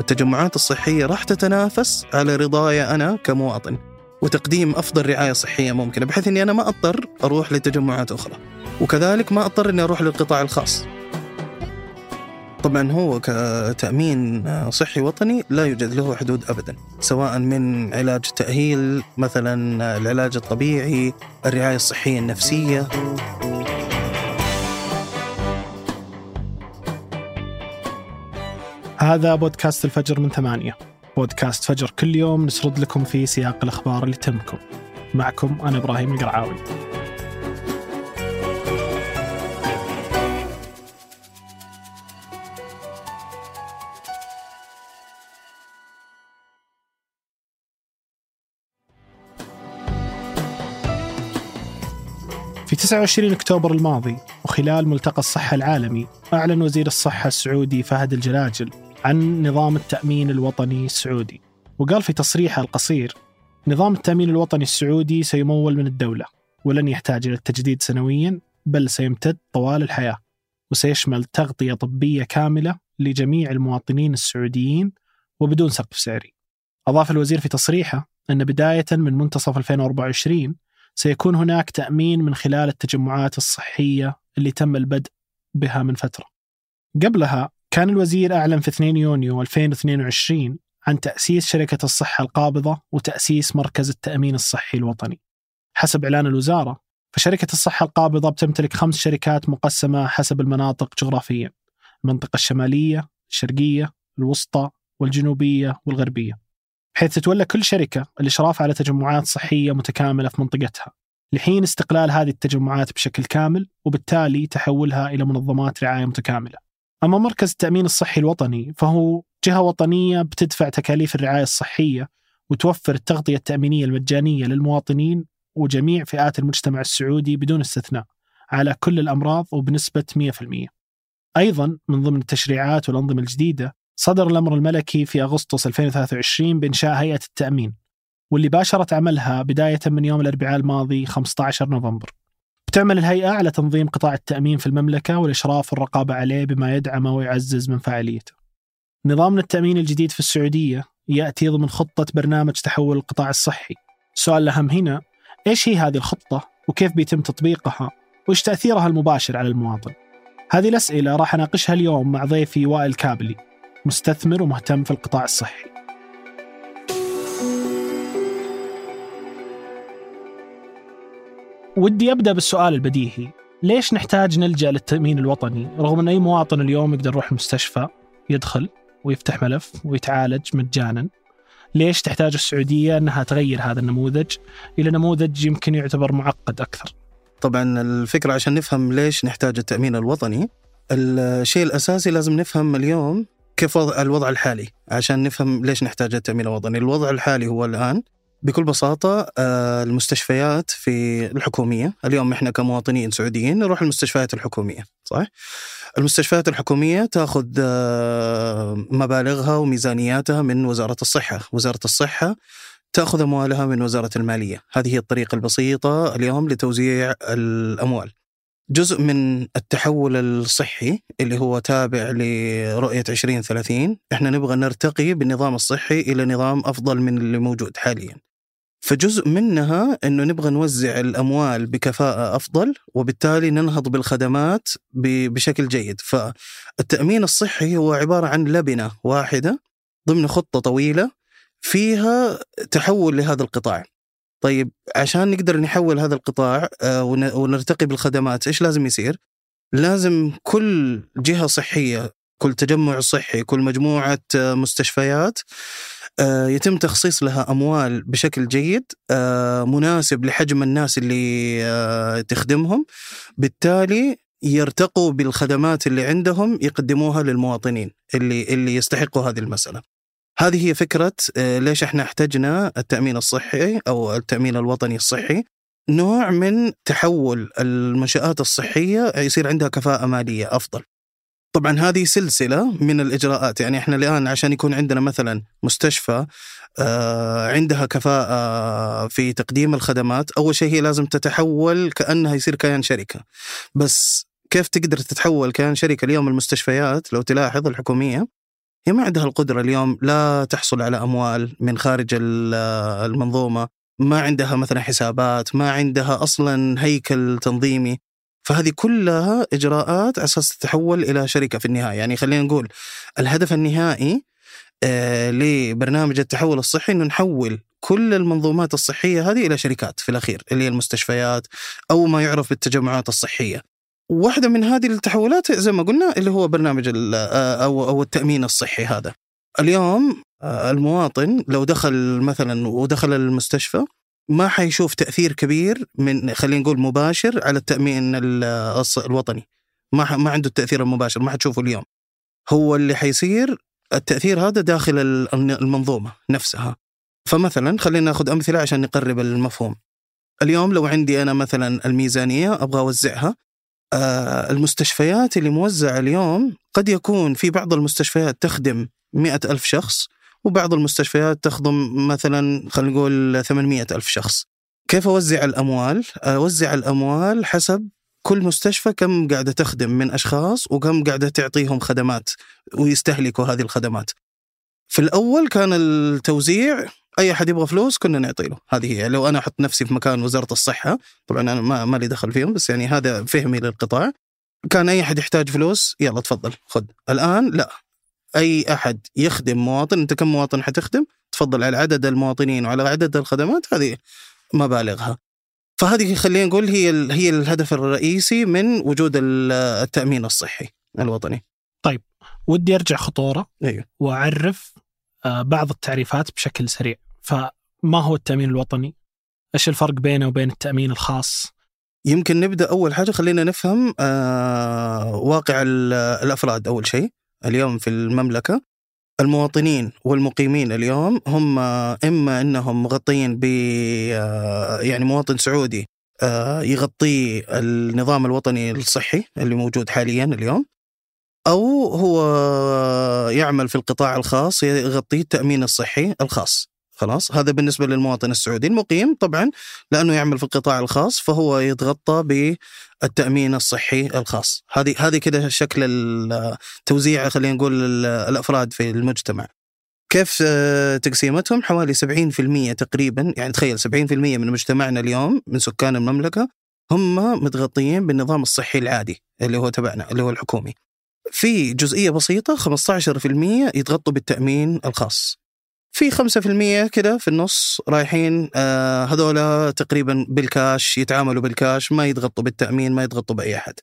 التجمعات الصحية راح تتنافس على رضاي أنا كمواطن وتقديم أفضل رعاية صحية ممكنة بحيث أني أنا ما أضطر أروح لتجمعات أخرى وكذلك ما أضطر أني أروح للقطاع الخاص. طبعا هو كتأمين صحي وطني لا يوجد له حدود أبدا سواء من علاج تأهيل مثلا العلاج الطبيعي الرعاية الصحية النفسية. هذا بودكاست الفجر من ثمانية. بودكاست فجر كل يوم نسرد لكم في سياق الأخبار اللي تهمكم. معكم أنا إبراهيم القرعاوي. في 29 أكتوبر الماضي وخلال ملتقى الصحة العالمي أعلن وزير الصحة السعودي فهد الجلاجل عن نظام التأمين الوطني السعودي. وقال في تصريحه القصير نظام التأمين الوطني السعودي سيمول من الدولة ولن يحتاج إلى التجديد سنويا بل سيمتد طوال الحياة وسيشمل تغطية طبية كاملة لجميع المواطنين السعوديين وبدون سقف سعري. أضاف الوزير في تصريحه أن بداية من منتصف 2024 سيكون هناك تأمين من خلال التجمعات الصحية اللي تم البدء بها من فترة. قبلها كان الوزير أعلن في 2 يونيو 2022 عن تأسيس شركة الصحة القابضة وتأسيس مركز التأمين الصحي الوطني. حسب إعلان الوزارة فشركة الصحة القابضة بتمتلك خمس شركات مقسمة حسب المناطق جغرافيا المنطقة الشمالية الشرقية الوسطى والجنوبية والغربية. حيث تتولى كل شركة الإشراف على تجمعات صحية متكاملة في منطقتها. لحين استقلال هذه التجمعات بشكل كامل وبالتالي تحولها إلى منظمات رعاية متكاملة. أما مركز التأمين الصحي الوطني فهو جهة وطنية بتدفع تكاليف الرعاية الصحية وتوفر التغطية التأمينية المجانية للمواطنين وجميع فئات المجتمع السعودي بدون استثناء على كل الأمراض وبنسبة 100%. أيضا من ضمن التشريعات والأنظمة الجديدة صدر الأمر الملكي في أغسطس 2023 بإنشاء هيئة التأمين واللي باشرت عملها بداية من يوم الأربعاء الماضي 15 نوفمبر تعمل الهيئة على تنظيم قطاع التأمين في المملكة والإشراف والرقابة عليه بما يدعم ويعزز من فاعليته. نظامنا التأمين الجديد في السعودية يأتي ضمن خطة برنامج تحول القطاع الصحي. السؤال الأهم هنا إيش هي هذه الخطة وكيف بيتم تطبيقها وإيش تأثيرها المباشر على المواطن؟ هذه الأسئلة راح أناقشها اليوم مع ضيفي وائل كابلي مستثمر ومهتم في القطاع الصحي. ودي أبدأ بالسؤال البديهي. ليش نحتاج نلجأ للتأمين الوطني؟ رغم ان أي مواطن اليوم يقدر يروح المستشفى يدخل ويفتح ملف ويتعالج مجانا ليش تحتاج السعودية إنها تغير هذا النموذج إلى نموذج يمكن يعتبر معقد أكثر؟ طبعا الفكرة عشان نفهم ليش نحتاج التأمين الوطني الشيء الأساسي لازم نفهم اليوم كيف وضع الوضع الحالي عشان نفهم ليش نحتاج التأمين الوطني. الوضع الحالي هو الآن بكل بساطة آه، المستشفيات في الحكومية اليوم إحنا كمواطنين سعوديين نروح المستشفيات الحكومية صح؟ المستشفيات الحكومية تأخذ آه، مبالغها وميزانياتها من وزارة الصحة. وزارة الصحة تأخذ أموالها من وزارة المالية. هذه هي الطريقة البسيطة اليوم لتوزيع الأموال. جزء من التحول الصحي اللي هو تابع لرؤية 2030 إحنا نبغى نرتقي بالنظام الصحي إلى نظام أفضل من اللي موجود حاليا. فجزء منها إنه نبغى نوزع الأموال بكفاءة أفضل وبالتالي ننهض بالخدمات بشكل جيد فالتأمين الصحي هو عبارة عن لبنة واحدة ضمن خطة طويلة فيها تحول لهذا القطاع طيب عشان نقدر نحول هذا القطاع آه، ونرتقي بالخدمات إيش لازم يصير؟ لازم كل جهة صحية كل تجمع صحي كل مجموعة آه، مستشفيات يتم تخصيص لها أموال بشكل جيد مناسب لحجم الناس اللي تخدمهم. بالتالي يرتقوا بالخدمات اللي عندهم يقدموها للمواطنين اللي اللي يستحقوا هذه المسألة. هذه هي فكرة آه، ليش إحنا احتجنا التأمين الصحي أو التأمين الوطني الصحي. نوع من تحول المنشآت الصحية يصير عندها كفاءة مالية أفضل. طبعا هذه سلسلة من الإجراءات. يعني إحنا الآن عشان يكون عندنا مثلا مستشفى آه، عندها كفاءة في تقديم الخدمات أول شيء هي لازم تتحول كأنها يصير كيان شركة. بس كيف تقدر تتحول كيان شركة اليوم المستشفيات؟ لو تلاحظ الحكومية هي ما عندها القدرة اليوم لا تحصل على أموال من خارج المنظومة ما عندها مثلا حسابات ما عندها أصلا هيكل تنظيمي. فهذه كلها إجراءات على أساس تتحول إلى شركة في النهاية. يعني خلينا نقول الهدف النهائي آه لبرنامج التحول الصحي أنه نحول كل المنظومات الصحية هذه إلى شركات في الأخير اللي هي المستشفيات أو ما يعرف بالتجمعات الصحية. واحدة من هذه التحولات زي ما قلنا اللي هو برنامج أو أو التأمين الصحي هذا. اليوم آه، المواطن لو دخل مثلا ودخل المستشفى ما حيشوف تأثير كبير من خلينا نقول مباشر على التأمين الوطني. ما ما عنده التأثير المباشر ما حتشوفه اليوم. هو اللي حيصير التأثير هذا داخل المنظومة نفسها. فمثلا خلينا ناخذ أمثلة عشان نقرب المفهوم. اليوم لو عندي أنا مثلا الميزانية أبغى أوزعها آه، المستشفيات اللي موزعة اليوم قد يكون في بعض المستشفيات تخدم مئة ألف شخص وبعض المستشفيات تخدم مثلا خلينا نقول 800 ألف شخص. كيف أوزع الأموال؟ أوزع الأموال حسب كل مستشفى كم قاعدة تخدم من أشخاص وكم قاعدة تعطيهم خدمات ويستهلكوا هذه الخدمات. في الأول كان التوزيع أي أحد يبغى فلوس كنا نعطي له. هذه هي. لو أنا أحط نفسي في مكان وزارة الصحة طبعا أنا ما, ما لي دخل فيهم بس يعني هذا فهمي للقطاع. كان أي أحد يحتاج فلوس؟ يلا تفضل خذ. الآن لا. أي أحد يخدم مواطن أنت كم مواطن حتخدم؟ تفضل على عدد المواطنين وعلى عدد الخدمات هذه مبالغها. فهذه خلينا نقول هي هي الهدف الرئيسي من وجود التأمين الصحي الوطني. طيب ودي أرجع خطورة أيوه. وأعرف آه، بعض التعريفات بشكل سريع. فما هو التأمين الوطني؟ إيش الفرق بينه وبين التأمين الخاص؟ يمكن نبدأ أول حاجة خلينا نفهم آه واقع الأفراد أول شيء. اليوم في المملكة المواطنين والمقيمين اليوم هم إما أنهم مغطيين ب آه، يعني مواطن سعودي آه، يغطي النظام الوطني الصحي اللي موجود حاليا اليوم أو هو يعمل في القطاع الخاص يغطي التأمين الصحي الخاص. خلاص هذا بالنسبة للمواطن السعودي المقيم طبعا لأنه يعمل في القطاع الخاص فهو يتغطى بالتأمين الصحي الخاص. هذه هذه كده شكل التوزيع خلينا نقول الأفراد في المجتمع. كيف آه، تقسيمتهم؟ حوالي 70% تقريبا يعني تخيل 70% من مجتمعنا اليوم من سكان المملكة هم متغطيين بالنظام الصحي العادي اللي هو تبعنا اللي هو الحكومي. في جزئية بسيطة 15% يتغطوا بالتأمين الخاص. في 5% كده في النص رايحين آه هذولا تقريبا بالكاش يتعاملوا بالكاش ما يضغطوا بالتأمين ما يضغطوا بأي أحد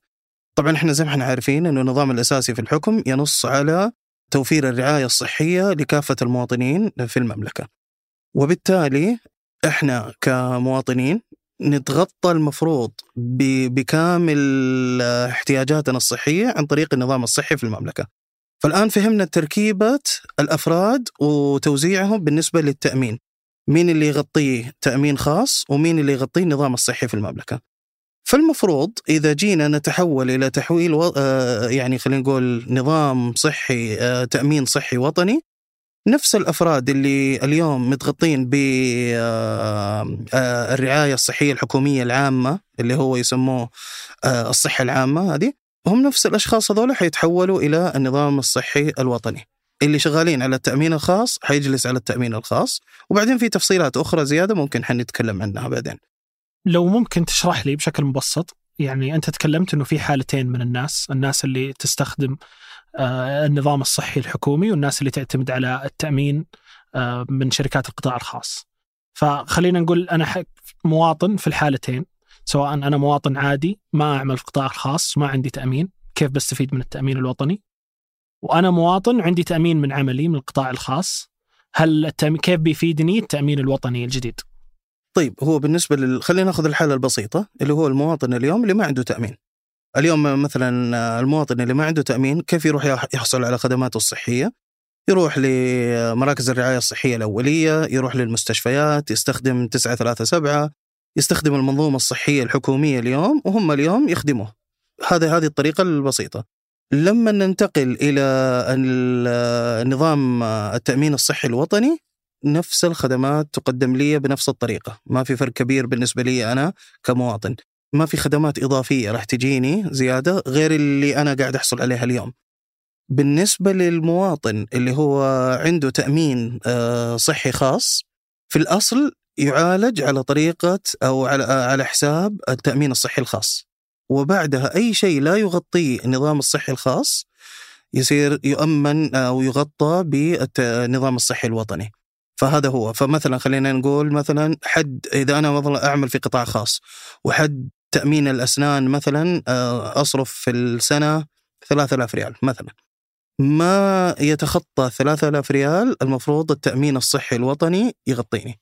طبعا إحنا زي ما إحنا عارفين إنه النظام الأساسي في الحكم ينص على توفير الرعاية الصحية لكافة المواطنين في المملكة. وبالتالي إحنا كمواطنين نتغطى المفروض بكامل احتياجاتنا الصحية عن طريق النظام الصحي في المملكة. فالآن فهمنا تركيبة الأفراد وتوزيعهم بالنسبة للتأمين. مين اللي يغطيه تأمين خاص ومين اللي يغطيه النظام الصحي في المملكة. فالمفروض إذا جينا نتحول إلى تحويل و... آه، يعني خلينا نقول نظام صحي آه، تأمين صحي وطني نفس الأفراد اللي اليوم متغطين بالرعايه آه، الصحية الحكومية العامة اللي هو يسموه الصحة العامة هذه هم نفس الأشخاص هذول حيتحولوا إلى النظام الصحي الوطني اللي شغالين على التأمين الخاص حيجلس على التأمين الخاص وبعدين في تفصيلات أخرى زيادة ممكن حنتكلم عنها بعدين. لو ممكن تشرح لي بشكل مبسط يعني أنت تكلمت إنه في حالتين من الناس الناس اللي تستخدم آه، النظام الصحي الحكومي والناس اللي تعتمد على التأمين آه، من شركات القطاع الخاص. فخلينا نقول أنا مواطن في الحالتين سواء أنا مواطن عادي ما أعمل في القطاع الخاص ما عندي تأمين. كيف بستفيد من التأمين الوطني؟ وأنا مواطن عندي تأمين من عملي من القطاع الخاص. هل كيف بيفيدني التأمين الوطني الجديد؟ طيب هو بالنسبة لل... خلينا ناخذ الحالة البسيطة اللي هو المواطن اليوم اللي ما عنده تأمين. اليوم مثلا المواطن اللي ما عنده تأمين كيف يروح يحصل على خدماته الصحية؟ يروح لمراكز الرعاية الصحية الأولية يروح للمستشفيات يستخدم 937 يستخدم المنظومة الصحية الحكومية اليوم وهم اليوم يخدموه. هذا هذه الطريقة البسيطة. لما ننتقل إلى نظام التأمين الصحي الوطني نفس الخدمات تقدم لي بنفس الطريقة. ما في فرق كبير بالنسبة لي أنا كمواطن. ما في خدمات إضافية راح تجيني زيادة غير اللي أنا قاعد أحصل عليها اليوم. بالنسبة للمواطن اللي هو عنده تأمين آه، صحي خاص في الأصل يعالج على طريقة أو على على حساب التأمين الصحي الخاص. وبعدها أي شيء لا يغطيه النظام الصحي الخاص يصير يؤمن أو يغطى بالنظام الصحي الوطني. فهذا هو. فمثلا خلينا نقول مثلا حد إذا أنا مثلا أعمل في قطاع خاص وحد تأمين الأسنان مثلا آه، أصرف في السنة 3000 ريال مثلا. ما يتخطى 3000 ريال المفروض التأمين الصحي الوطني يغطيني.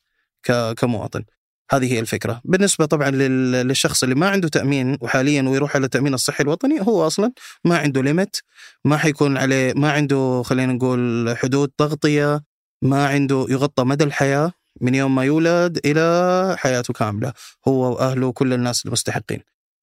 كمواطن. هذه هي الفكرة. بالنسبة طبعا للشخص اللي ما عنده تأمين وحاليا ويروح على التأمين الصحي الوطني هو أصلا ما عنده ليمت ما حيكون عليه ما عنده خلينا نقول حدود تغطية ما عنده يغطى مدى الحياة من يوم ما يولد إلى حياته كاملة هو وأهله وكل الناس المستحقين.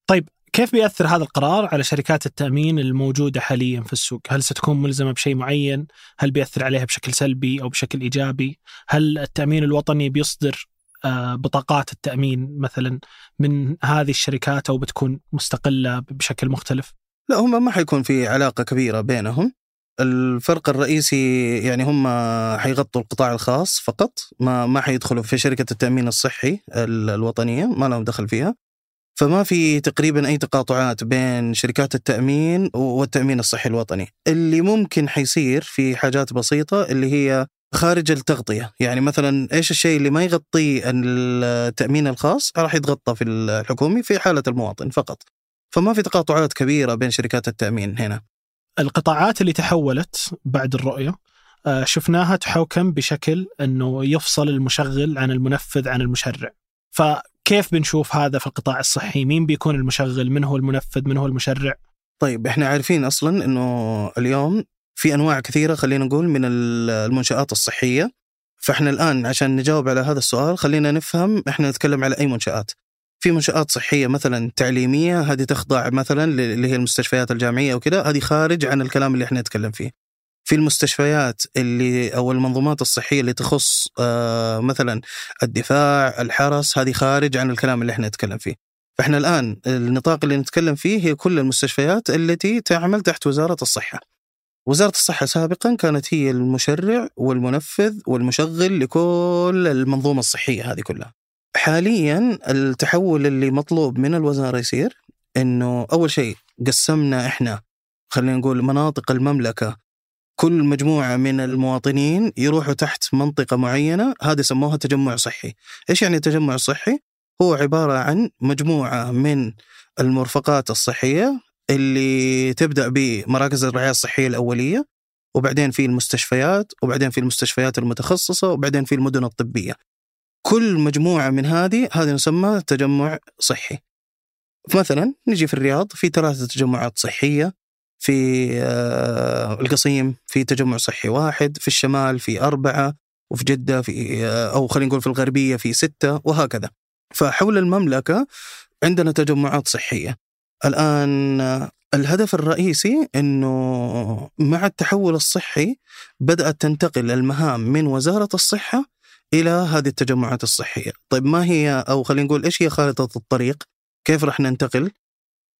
طيب كيف بيأثر هذا القرار على شركات التأمين الموجودة حاليا في السوق؟ هل ستكون ملزمة بشيء معين؟ هل بيأثر عليها بشكل سلبي أو بشكل إيجابي؟ هل التأمين الوطني بيصدر آه، بطاقات التأمين مثلا من هذه الشركات أو بتكون مستقلة بشكل مختلف؟ لا هم ما حيكون في علاقة كبيرة بينهم الفرق الرئيسي يعني هم حيغطوا القطاع الخاص فقط ما ما حيدخلوا في شركة التأمين الصحي الوطنية ما لهم دخل فيها فما في تقريبا أي تقاطعات بين شركات التأمين والتأمين الصحي الوطني. اللي ممكن حيصير في حاجات بسيطة اللي هي خارج التغطية. يعني مثلا إيش الشيء اللي ما يغطيه التأمين الخاص؟ راح يتغطى في الحكومي في حالة المواطن فقط. فما في تقاطعات كبيرة بين شركات التأمين هنا. القطاعات اللي تحولت بعد الرؤية آه، شفناها تحوكم بشكل إنه يفصل المشغل عن المنفذ عن المشرع. كيف بنشوف هذا في القطاع الصحي؟ مين بيكون المشغل؟ من هو المنفذ؟ من هو المشرع؟ طيب إحنا عارفين أصلا إنه اليوم في أنواع كثيرة خلينا نقول من المنشآت الصحية فإحنا الآن عشان نجاوب على هذا السؤال خلينا نفهم إحنا نتكلم على أي منشآت. في منشآت صحية مثلا تعليمية هذه تخضع مثلا اللي هي المستشفيات الجامعية وكذا هذه خارج عن الكلام اللي إحنا نتكلم فيه. في المستشفيات اللي أو المنظومات الصحية اللي تخص آه، مثلا الدفاع، الحرس، هذه خارج عن الكلام اللي إحنا نتكلم فيه. فإحنا الآن النطاق اللي نتكلم فيه هي كل المستشفيات التي تعمل تحت وزارة الصحة. وزارة الصحة سابقا كانت هي المشرع والمنفذ والمشغل لكل المنظومة الصحية هذه كلها. حاليا التحول اللي مطلوب من الوزارة يصير إنه أول شيء قسمنا إحنا خلينا نقول مناطق المملكة كل مجموعة من المواطنين يروحوا تحت منطقة معينة هذه سموها تجمع صحي. إيش يعني تجمع صحي؟ هو عبارة عن مجموعة من المرفقات الصحية اللي تبدأ بمراكز الرعاية الصحية الأولية وبعدين في المستشفيات وبعدين في المستشفيات المتخصصة وبعدين في المدن الطبية. كل مجموعة من هذه هذه نسمى تجمع صحي. مثلا نجي في الرياض في ثلاثة تجمعات صحية. في آه، القصيم في تجمع صحي واحد في الشمال في أربعة وفي جدة في آه، أو خلينا نقول في الغربية في ستة وهكذا. فحول المملكة عندنا تجمعات صحية. الآن آه، الهدف الرئيسي أنه مع التحول الصحي بدأت تنتقل المهام من وزارة الصحة إلى هذه التجمعات الصحية. طيب ما هي أو خلينا نقول إيش هي خارطة الطريق؟ كيف راح ننتقل؟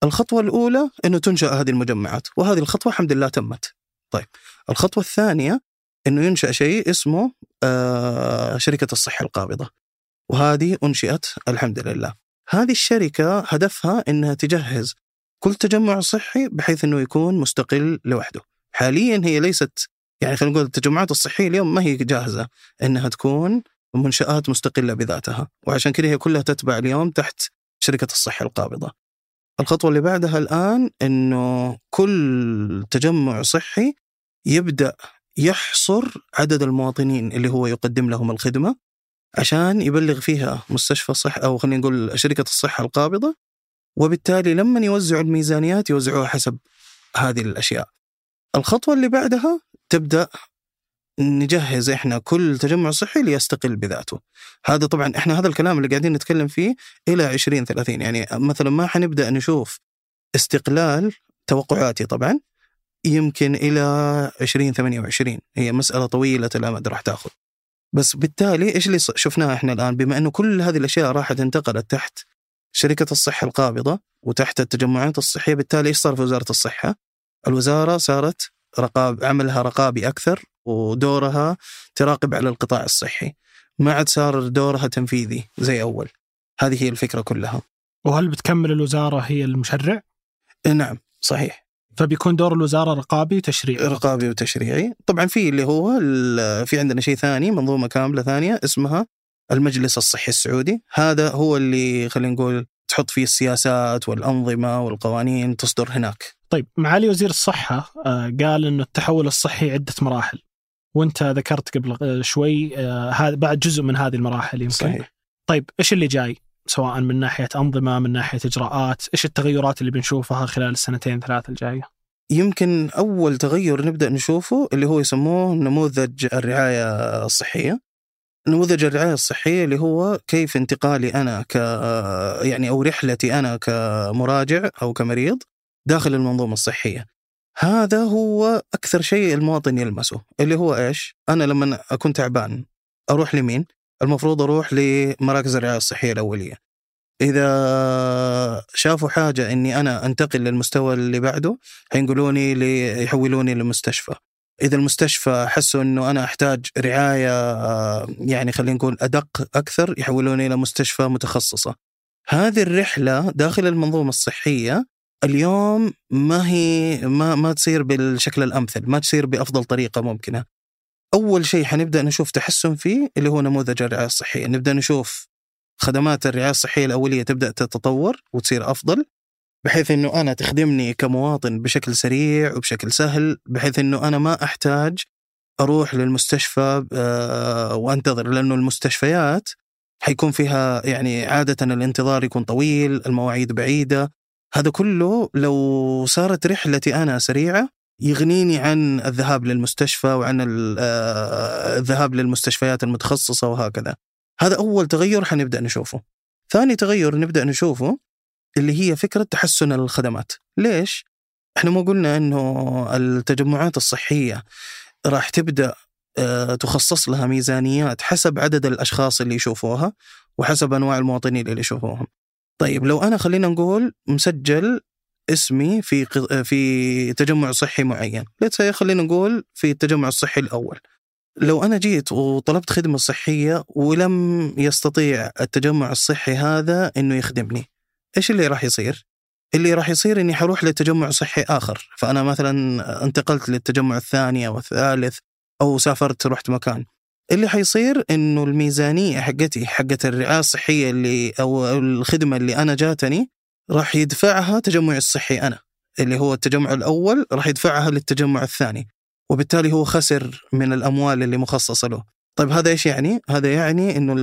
الخطوة الأولى أنه تنشأ هذه المجمعات وهذه الخطوة الحمد لله تمت. طيب الخطوة الثانية أنه ينشأ شيء اسمه آه شركة الصحة القابضة وهذه أنشئت الحمد لله. هذه الشركة هدفها أنها تجهز كل تجمع صحي بحيث أنه يكون مستقل لوحده. حاليا هي ليست يعني خلينا نقول التجمعات الصحية اليوم ما هي جاهزة أنها تكون منشآت مستقلة بذاتها وعشان كذا هي كلها تتبع اليوم تحت شركة الصحة القابضة. الخطوة اللي بعدها الآن أنه كل تجمع صحي يبدأ يحصر عدد المواطنين اللي هو يقدم لهم الخدمة عشان يبلغ فيها مستشفى صح أو خلينا نقول شركة الصحة القابضة وبالتالي لما يوزعوا الميزانيات يوزعوها حسب هذه الأشياء. الخطوة اللي بعدها تبدأ نجهز إحنا كل تجمع صحي ليستقل بذاته. هذا طبعا إحنا هذا الكلام اللي قاعدين نتكلم فيه إلى 2030 يعني مثلا ما حنبدأ نشوف استقلال توقعاتي طبعا يمكن إلى 2028 هي مسألة طويلة الامد راح تأخذ. بس بالتالي إيش اللي شفناه إحنا الآن بما إنه كل هذه الأشياء راحت انتقلت تحت شركة الصحة القابضة وتحت التجمعات الصحية بالتالي إيش صار في وزارة الصحة؟ الوزارة صارت رقاب عملها رقابي أكثر ودورها تراقب على القطاع الصحي. ما عاد صار دورها تنفيذي زي أول. هذه هي الفكرة كلها. وهل بتكمل الوزارة هي المشرع؟ نعم صحيح. فبيكون دور الوزارة رقابي وتشريعي. رقابي وتشريعي. طبعا في اللي هو في عندنا شيء ثاني منظومة كاملة ثانية اسمها المجلس الصحي السعودي. هذا هو اللي خلينا نقول تحط فيه السياسات والأنظمة والقوانين تصدر هناك. طيب معالي وزير الصحة آه، قال انه التحول الصحي عدة مراحل وأنت ذكرت قبل آه، شوي آه، هذا بعد جزء من هذه المراحل يمكن صحيح طيب إيش اللي جاي؟ سواء من ناحية أنظمة من ناحية إجراءات، إيش التغيرات اللي بنشوفها خلال السنتين ثلاث الجاية؟ يمكن أول تغير نبدأ نشوفه اللي هو يسموه نموذج الرعاية الصحية نموذج الرعاية الصحية اللي هو كيف انتقالي أنا ك يعني أو رحلتي أنا كمراجع أو كمريض داخل المنظومة الصحية. هذا هو أكثر شيء المواطن يلمسه اللي هو إيش؟ أنا لما أكون تعبان أروح لمين؟ المفروض أروح لمراكز الرعاية الصحية الأولية. إذا شافوا حاجة إني أنا أنتقل للمستوى اللي بعده حينقلوني لي يحولوني لمستشفى. إذا المستشفى حسوا إنه أنا أحتاج رعاية آه، يعني خلينا نقول أدق أكثر يحولوني إلى مستشفى متخصصة. هذه الرحلة داخل المنظومة الصحية اليوم ما هي ما ما تصير بالشكل الأمثل ما تصير بأفضل طريقة ممكنة. أول شيء حنبدأ نشوف تحسن فيه اللي هو نموذج الرعاية الصحية. نبدأ نشوف خدمات الرعاية الصحية الأولية تبدأ تتطور وتصير أفضل بحيث إنه أنا تخدمني كمواطن بشكل سريع وبشكل سهل بحيث إنه أنا ما أحتاج أروح للمستشفى آه، وأنتظر لأنه المستشفيات حيكون فيها يعني عادة الانتظار يكون طويل، المواعيد بعيدة، هذا كله لو صارت رحلتي أنا سريعة يغنيني عن الذهاب للمستشفى وعن آه، الذهاب للمستشفيات المتخصصة وهكذا. هذا أول تغير حنبدأ نشوفه. ثاني تغير نبدأ نشوفه اللي هي فكرة تحسن الخدمات ليش؟ إحنا ما قلنا إنه التجمعات الصحية راح تبدأ آه، تخصص لها ميزانيات حسب عدد الأشخاص اللي يشوفوها وحسب أنواع المواطنين اللي يشوفوهم طيب لو أنا خلينا نقول مسجل اسمي في في تجمع صحي معين ليتس خلينا نقول في التجمع الصحي الأول لو أنا جيت وطلبت خدمة صحية ولم يستطيع التجمع الصحي هذا أنه يخدمني إيش اللي راح يصير؟ اللي راح يصير إني حروح لتجمع صحي آخر، فأنا مثلا انتقلت للتجمع الثاني أو الثالث أو سافرت رحت مكان. اللي حيصير إنه الميزانية حقتي حقت الرعايه الصحيه اللي أو الخدمة اللي أنا جاتني راح يدفعها تجمعي الصحي أنا، اللي هو التجمع الأول راح يدفعها للتجمع الثاني، وبالتالي هو خسر من الأموال اللي مخصصة له. طيب هذا إيش يعني؟ هذا يعني إنه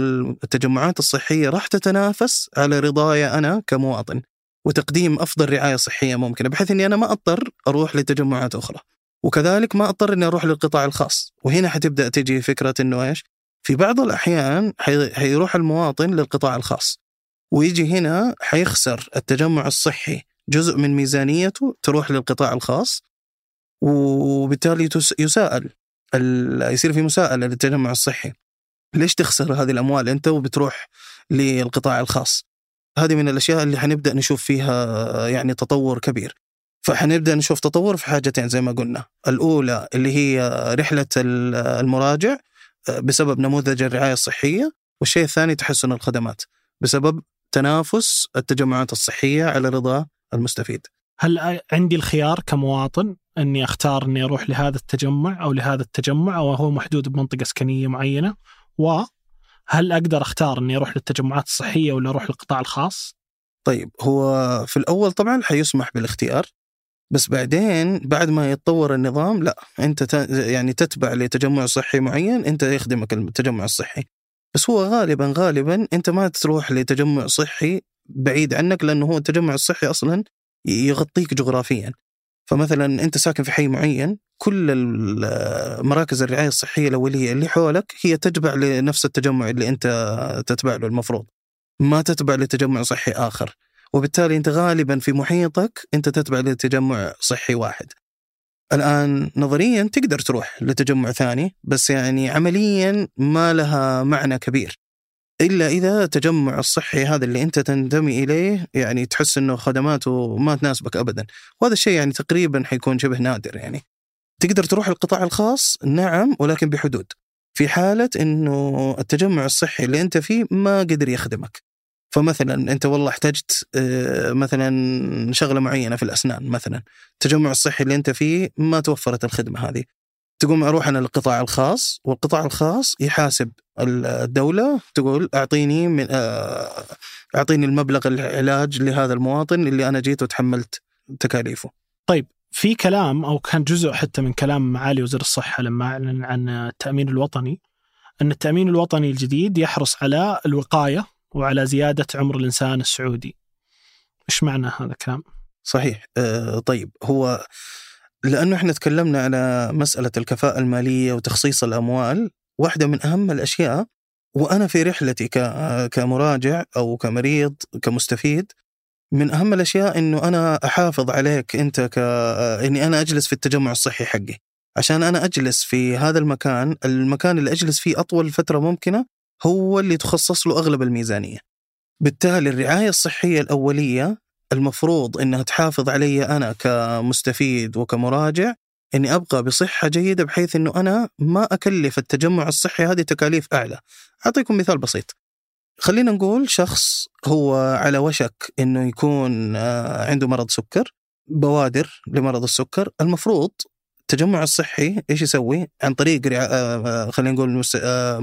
التجمعات الصحية راح تتنافس على رضاي أنا كمواطن وتقديم أفضل رعاية صحية ممكنة بحيث إني أنا ما أضطر أروح لتجمعات أخرى. وكذلك ما اضطر إني أروح للقطاع الخاص، وهنا حتبدأ تجي فكرة إنه إيش؟ في بعض الأحيان حي- حيروح المواطن للقطاع الخاص. ويجي هنا حيخسر التجمع الصحي. جزء من ميزانيته تروح للقطاع الخاص وبالتالي يساءل يصير في مساءلة للتجمع الصحي. ليش تخسر هذه الأموال أنت وبتروح للقطاع الخاص؟ هذه من الأشياء اللي حنبدأ نشوف فيها يعني تطور كبير. فحنبدأ نشوف تطور في حاجتين زي ما قلنا الأولى اللي هي رحلة ال- المراجع بسبب نموذج الرعاية الصحية والشيء الثاني تحسن الخدمات بسبب تنافس التجمعات الصحية على رضا المستفيد هل عندي الخيار كمواطن أني أختار أني أروح لهذا التجمع أو لهذا التجمع أو هو محدود بمنطقة سكنيه معينة؟ وهل أقدر أختار أني أروح للتجمعات الصحية ولا أروح للقطاع الخاص؟ طيب هو في الأول طبعا حيسمح بالاختيار بس بعدين بعد ما يتطور النظام لا أنت ت- يعني تتبع لتجمع صحي معين أنت يخدمك التجمع الصحي. بس هو غالبا غالبا أنت ما تروح لتجمع صحي بعيد عنك لأنه هو التجمع الصحي أصلا يغطيك جغرافيا. فمثلا أنت ساكن في حي معين كل مراكز الرعاية الصحية الأولية اللي حولك هي تتبع لنفس التجمع اللي أنت تتبع له المفروض. ما تتبع لتجمع صحي آخر. وبالتالي أنت غالبا في محيطك أنت تتبع لتجمع صحي واحد. الآن نظريا تقدر تروح لتجمع ثاني بس يعني عمليا ما لها معنى كبير. إلا إذا التجمع الصحي هذا اللي أنت تنتمي إليه يعني تحس أنه خدماته ما تناسبك أبدا. وهذا الشيء يعني تقريبا حيكون شبه نادر يعني. تقدر تروح القطاع الخاص؟ نعم ولكن بحدود. في حالة أنه التجمع الصحي اللي أنت فيه ما قدر يخدمك. فمثلا أنت والله احتجت آه، مثلا شغلة معينة في الأسنان مثلا التجمع الصحي اللي أنت فيه ما توفرت الخدمة هذه. تقوم أروح أنا للقطاع الخاص والقطاع الخاص يحاسب الدولة تقول أعطيني من آه، أعطيني المبلغ العلاج لهذا المواطن اللي أنا جيت وتحملت تكاليفه. طيب في كلام أو كان جزء حتى من كلام معالي وزير الصحة لما أعلن عن التأمين الوطني أن التأمين الوطني الجديد يحرص على الوقاية وعلى زيادة عمر الإنسان السعودي. إيش معنى هذا الكلام؟ صحيح آه طيب هو لأنه إحنا تكلمنا على مسألة الكفاءة المالية وتخصيص الأموال واحدة من أهم الأشياء وأنا في رحلتي كمراجع أو كمريض كمستفيد من أهم الأشياء إنه أنا أحافظ عليك أنت ك إني أنا أجلس في التجمع الصحي حقي عشان أنا أجلس في هذا المكان المكان اللي أجلس فيه أطول فترة ممكنة هو اللي تخصص له أغلب الميزانية بالتالي الرعاية الصحية الأولية المفروض إنها تحافظ علي أنا كمستفيد وكمراجع إني أبقى بصحة جيدة بحيث إنه أنا ما أكلف التجمع الصحي هذه تكاليف أعلى. أعطيكم مثال بسيط. خلينا نقول شخص هو على وشك إنه يكون آه، عنده مرض سكر بوادر لمرض السكر المفروض التجمع الصحي إيش يسوي؟ عن طريق آه، آه، خلينا نقول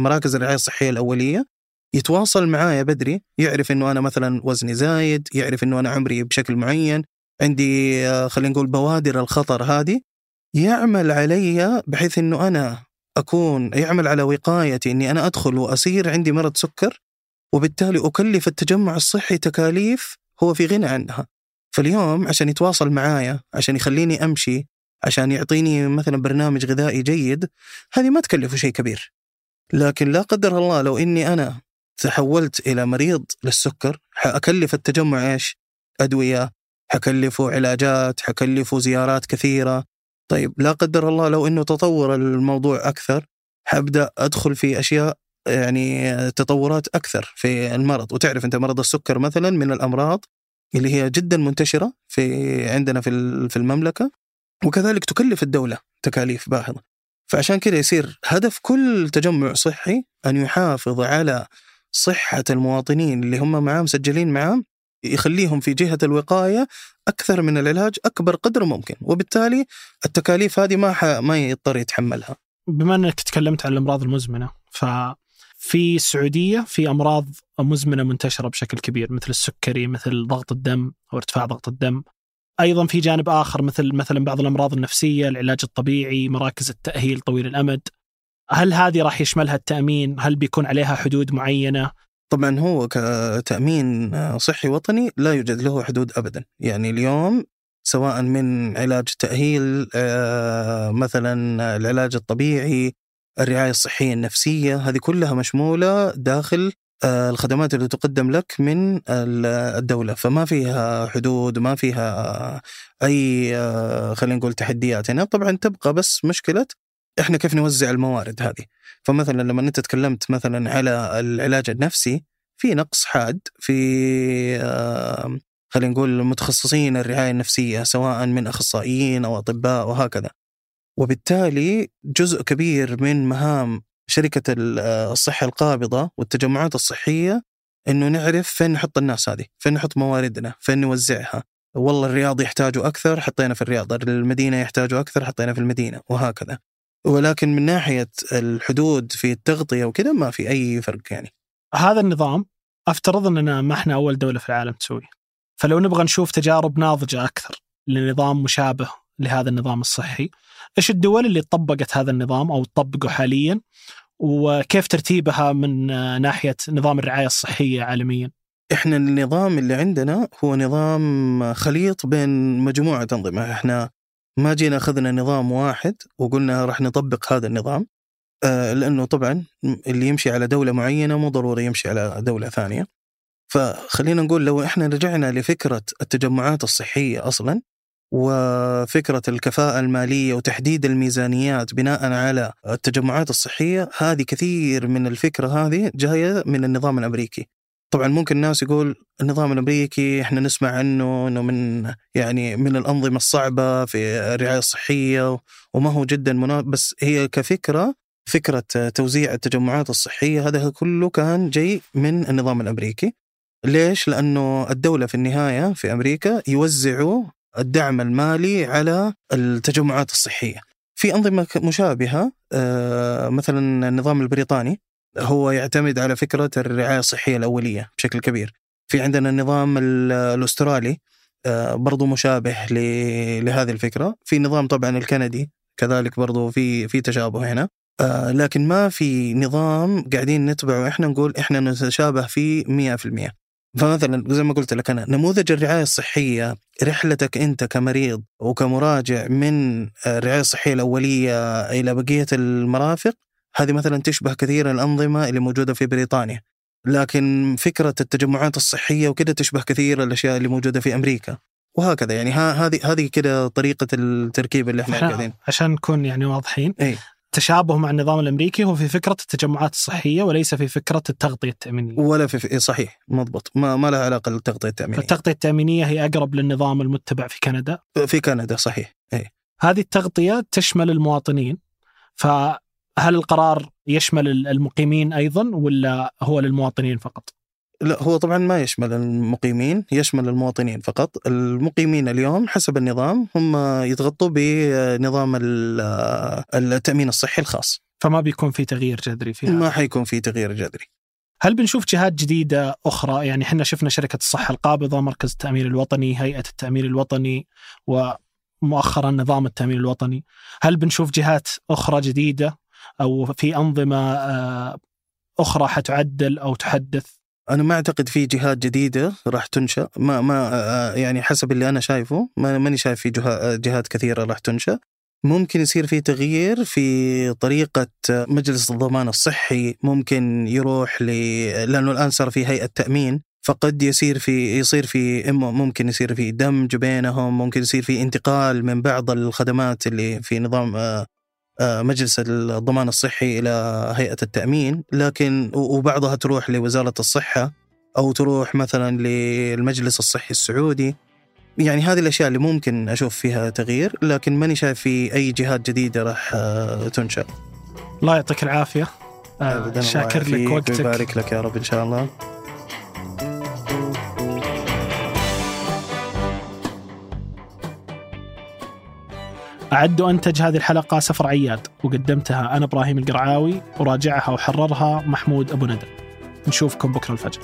مراكز الرعاية الصحية الأولية يتواصل معايا بدري يعرف إنه أنا مثلا وزني زايد، يعرف إنه أنا عمري بشكل معين، عندي خلينا نقول بوادر الخطر هذه يعمل علي بحيث إنه أنا أكون يعمل على وقايتي إني أنا أدخل وأصير عندي مرض سكر وبالتالي أكلف التجمع الصحي تكاليف هو في غنى عنها فاليوم عشان يتواصل معايا عشان يخليني أمشي عشان يعطيني مثلا برنامج غذائي جيد هذه ما تكلفه شيء كبير. لكن لا قدر الله لو إني أنا تحولت إلى مريض للسكر حأكلف التجمع إيش؟ أدوية حكلفه علاجات حكلفه زيارات كثيرة. طيب لا قدر الله لو إنه تطور الموضوع أكثر حأبدأ أدخل في أشياء يعني تطورات أكثر في المرض. وتعرف أنت مرض السكر مثلا من الأمراض اللي هي جدا منتشرة في عندنا في في المملكة؟ وكذلك تكلف الدولة تكاليف باهظة. فعشان كذا يصير هدف كل تجمع صحي أن يحافظ على صحة المواطنين اللي هم معاه مسجلين معاه يخليهم في جهة الوقاية أكثر من العلاج أكبر قدر ممكن. وبالتالي التكاليف هذه ما ما يضطر يتحملها. بما إنك تكلمت عن الأمراض المزمنة ف في السعودية في أمراض مزمنة منتشرة بشكل كبير مثل السكري مثل ضغط الدم أو ارتفاع ضغط الدم. أيضا في جانب آخر مثل مثلا بعض الأمراض النفسية العلاج الطبيعي مراكز التأهيل طويل الأمد. هل هذه راح يشملها التأمين؟ هل بيكون عليها حدود معينة؟ طبعا هو كتأمين صحي وطني لا يوجد له حدود ابدا. يعني اليوم سواء من علاج تاهيل آه، مثلا العلاج الطبيعي الرعاية الصحية النفسية هذه كلها مشمولة داخل الخدمات اللي تقدم لك من الدولة. فما فيها حدود ما فيها أي آه، خلينا نقول تحديات هنا. طبعا تبقى بس مشكلة إحنا كيف نوزع الموارد هذه. فمثلا لما أنت تكلمت مثلا على العلاج النفسي في نقص حاد في آه، خلينا نقول متخصصين الرعاية النفسية سواء من أخصائيين أو أطباء وهكذا. وبالتالي جزء كبير من مهام شركة الصحة القابضة والتجمعات الصحية إنه نعرف فين نحط الناس هذه، فين نحط مواردنا، فين نوزعها. والله الرياض يحتاجوا أكثر حطينا في الرياض، المدينة يحتاجوا أكثر حطينا في المدينة وهكذا. ولكن من ناحية الحدود في التغطية وكذا ما في أي فرق يعني. هذا النظام أفترض إننا ما إحنا أول دولة في العالم تسويه. فلو نبغى نشوف تجارب ناضجة أكثر لنظام مشابه لهذا النظام الصحي إيش الدول اللي طبقت هذا النظام أو تطبقه حاليا وكيف ترتيبها من ناحية نظام الرعاية الصحية عالميا؟ إحنا النظام اللي عندنا هو نظام خليط بين مجموعة أنظمة، إحنا ما جينا أخذنا نظام واحد وقلنا راح نطبق هذا النظام آه لأنه طبعا اللي يمشي على دولة معينة مو ضروري يمشي على دولة ثانية. فخلينا نقول لو إحنا رجعنا لفكرة التجمعات الصحية أصلا وفكرة الكفاءة المالية وتحديد الميزانيات بناء على التجمعات الصحية هذه كثير من الفكرة هذه جاية من النظام الأمريكي طبعا ممكن الناس يقول النظام الأمريكي إحنا نسمع عنه إنه من يعني من الأنظمة الصعبة في الرعاية الصحية وما هو جدا مناسب بس هي كفكرة فكرة توزيع التجمعات الصحية هذا كله كان جاي من النظام الأمريكي ليش؟ لأنه الدولة في النهاية في أمريكا يوزعوا الدعم المالي على التجمعات الصحية. في أنظمة مشابهة آه، مثلا النظام البريطاني هو يعتمد على فكرة الرعاية الصحية الأولية بشكل كبير. في عندنا النظام الأسترالي آه، برضو مشابه لهذه الفكرة، في نظام طبعا الكندي كذلك برضو في في تشابه هنا. آه لكن ما في نظام قاعدين نتبعه إحنا نقول إحنا نتشابه فيه 100% فمثلا زي ما قلت لك أنا نموذج الرعاية الصحية رحلتك أنت كمريض وكمراجع من الرعاية الصحية الأولية إلى بقية المرافق هذه مثلا تشبه كثير الأنظمة اللي موجودة في بريطانيا. لكن فكرة التجمعات الصحية وكذا تشبه كثير الأشياء اللي موجودة في أمريكا. وهكذا يعني هذه هذه كده طريقة التركيب اللي إحنا قاعدين. عشان نكون يعني واضحين. اي تشابه مع النظام الأمريكي هو في فكرة التجمعات الصحية وليس في فكرة التغطية التأمينية. ولا في صحيح مضبوط ما, ما لها علاقة بالتغطية التأمينية. التغطيه التأمينية هي أقرب للنظام المتبع في كندا. في كندا صحيح إي هذه التغطية تشمل المواطنين فهل القرار يشمل المقيمين أيضا ولا هو للمواطنين فقط؟ لا هو طبعا ما يشمل المقيمين يشمل المواطنين فقط. المقيمين اليوم حسب النظام هم يتغطوا بنظام التأمين الصحي الخاص. فما بيكون في تغيير جذري فيها ما حيكون في تغيير جذري. هل بنشوف جهات جديدة أخرى؟ يعني إحنا شفنا شركة الصحة القابضة مركز التأمين الوطني هيئة التأمين الوطني ومؤخرا نظام التأمين الوطني. هل بنشوف جهات أخرى جديدة أو في أنظمة آه، أخرى حتعدل أو تحدث؟ أنا ما أعتقد في جهات جديدة راح تنشأ. ما ما يعني حسب اللي أنا شايفه ما ماني شايف في جهات كثيرة راح تنشأ. ممكن يصير في تغيير في طريقة مجلس الضمان الصحي. ممكن يروح ل لأنه الآن صار في هيئة تأمين فقد يصير في يصير في ممكن يصير في دمج بينهم ممكن يصير في انتقال من بعض الخدمات اللي في نظام آه، مجلس الضمان الصحي إلى هيئة التأمين لكن وبعضها تروح لوزارة الصحة أو تروح مثلا للمجلس الصحي السعودي. يعني هذه الأشياء اللي ممكن أشوف فيها تغيير لكن ماني شايف في أي جهات جديدة راح آه، تنشأ. الله يعطيك العافية. آه شاكر لك وقتك. ويبارك لك يا رب إن شاء الله. أعد وأنتج هذه الحلقة سفر عياد وقدمتها أنا إبراهيم القرعاوي وراجعها وحررها محمود أبو ندى. نشوفكم بكرة الفجر.